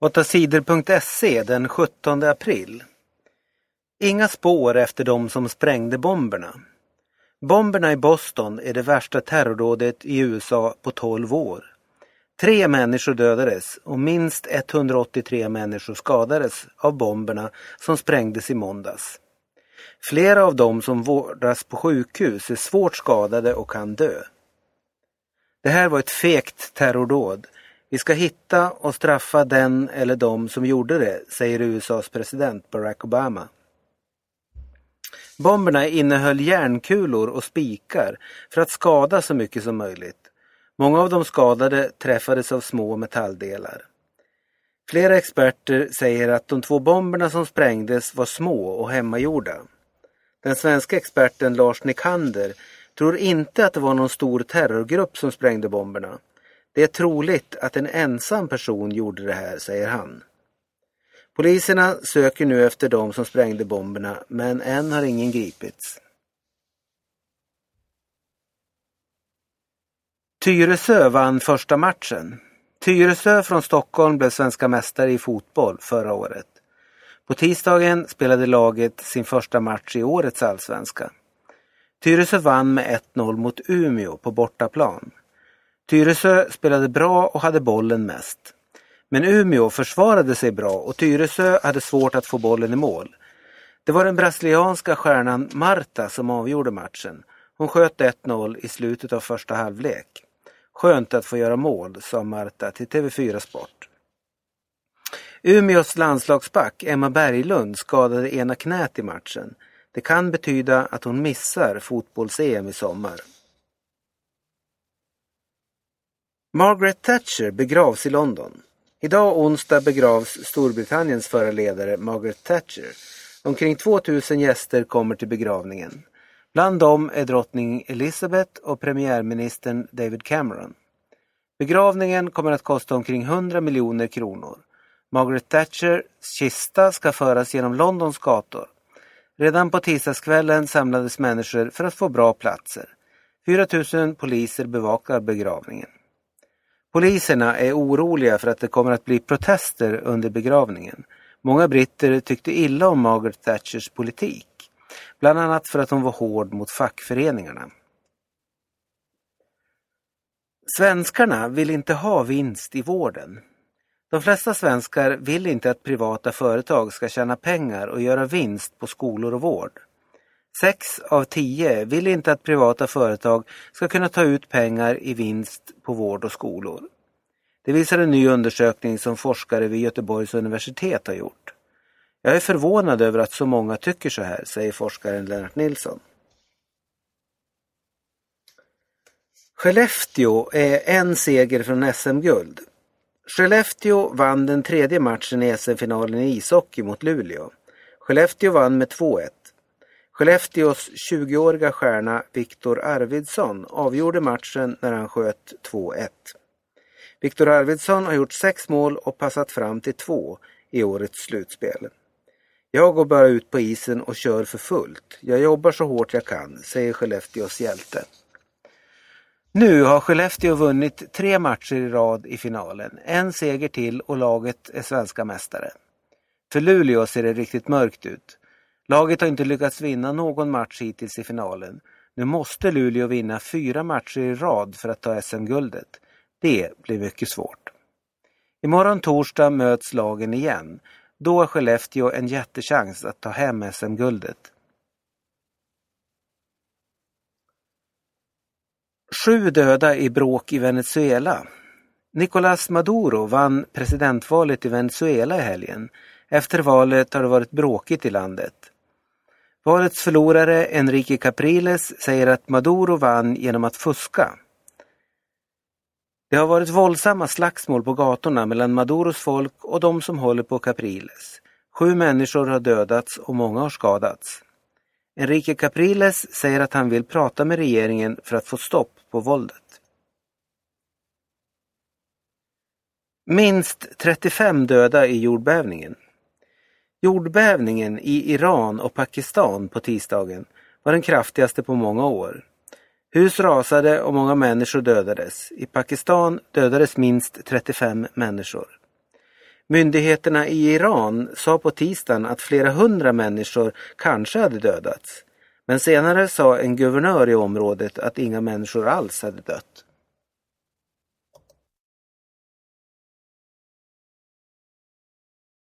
8sidor.se den 17 april. Inga spår efter de som sprängde bomberna. Bomberna i Boston är det värsta terrordådet i USA på 12 år. Tre människor dödades och minst 183 människor skadades av bomberna som sprängdes i måndags. Flera av dem som vårdas på sjukhus är svårt skadade och kan dö. Det här var ett fegt terrordåd vi ska hitta och straffa den eller de som gjorde det, säger USAs president Barack Obama. Bomberna innehöll järnkulor och spikar för att skada så mycket som möjligt. Många av de skadade träffades av små metalldelar. Flera experter säger att de två bomberna som sprängdes var små och hemmagjorda. Den svenska experten Lars Nikander tror inte att det var någon stor terrorgrupp som sprängde bomberna. Det är troligt att en ensam person gjorde det här, säger han. Poliserna söker nu efter de som sprängde bomberna, men än har ingen gripits. Tyresö vann första matchen. Tyresö från Stockholm blev svenska mästare i fotboll förra året. På tisdagen spelade laget sin första match i årets allsvenska. Tyresö vann med 1-0 mot Umeå på bortaplan. Tyresö spelade bra och hade bollen mest. Men Umeå försvarade sig bra och Tyresö hade svårt att få bollen i mål. Det var den brasilianska stjärnan Marta som avgjorde matchen. Hon sköt 1-0 i slutet av första halvlek. Skönt att få göra mål, sa Marta till TV4 Sport. Umeås landslagsback Emma Berglund skadade ena knät i matchen. Det kan betyda att hon missar fotbolls-EM i sommar. Margaret Thatcher begravs i London. Idag onsdag begravs Storbritanniens förra ledare Margaret Thatcher. Omkring 2000 gäster kommer till begravningen. Bland dem är drottning Elizabeth och premiärministern David Cameron. Begravningen kommer att kosta omkring 100 miljoner kronor. Margaret Thatchers kista ska föras genom Londons gator. Redan på tisdagskvällen samlades människor för att få bra platser. 4 000 poliser bevakar begravningen. Poliserna är oroliga för att det kommer att bli protester under begravningen. Många britter tyckte illa om Margaret Thatchers politik. Bland annat för att hon var hård mot fackföreningarna. Svenskarna vill inte ha vinst i vården. De flesta svenskar vill inte att privata företag ska tjäna pengar och göra vinst på skolor och vård. Sex av tio vill inte att privata företag ska kunna ta ut pengar i vinst på vård och skolor. Det visar en ny undersökning som forskare vid Göteborgs universitet har gjort. Jag är förvånad över att så många tycker så här, säger forskaren Lennart Nilsson. Skellefteå är en seger från SM-guld. Skellefteå vann den tredje matchen i SM-finalen i ishockey mot Luleå. Skellefteå vann med 2-1. Skellefteås 20-åriga stjärna Viktor Arvidsson avgjorde matchen när han sköt 2-1. Viktor Arvidsson har gjort sex mål och passat fram till två i årets slutspel. Jag går bara ut på isen och kör för fullt. Jag jobbar så hårt jag kan, säger Skellefteås hjälte. Nu har Skellefteå vunnit tre matcher i rad i finalen. En seger till och laget är svenska mästare. För Luleå ser det riktigt mörkt ut. Laget har inte lyckats vinna någon match hittills i finalen. Nu måste Luleå vinna fyra matcher i rad för att ta SM-guldet. Det blir mycket svårt. Imorgon torsdag möts lagen igen. Då har Skellefteå en jättechans att ta hem SM-guldet. Sju döda i bråk i Venezuela. Nicolás Maduro vann presidentvalet i Venezuela i helgen. Efter valet har det varit bråkigt i landet. Valets förlorare Enrique Capriles säger att Maduro vann genom att fuska. Det har varit våldsamma slagsmål på gatorna mellan Maduros folk och de som håller på Capriles. Sju människor har dödats och många har skadats. Enrique Capriles säger att han vill prata med regeringen för att få stopp på våldet. Minst 35 döda i jordbävningen. Jordbävningen i Iran och Pakistan på tisdagen var den kraftigaste på många år. Hus rasade och många människor dödades. I Pakistan dödades minst 35 människor. Myndigheterna i Iran sa på tisdagen att flera hundra människor kanske hade dödats. Men senare sa en guvernör i området att inga människor alls hade dött.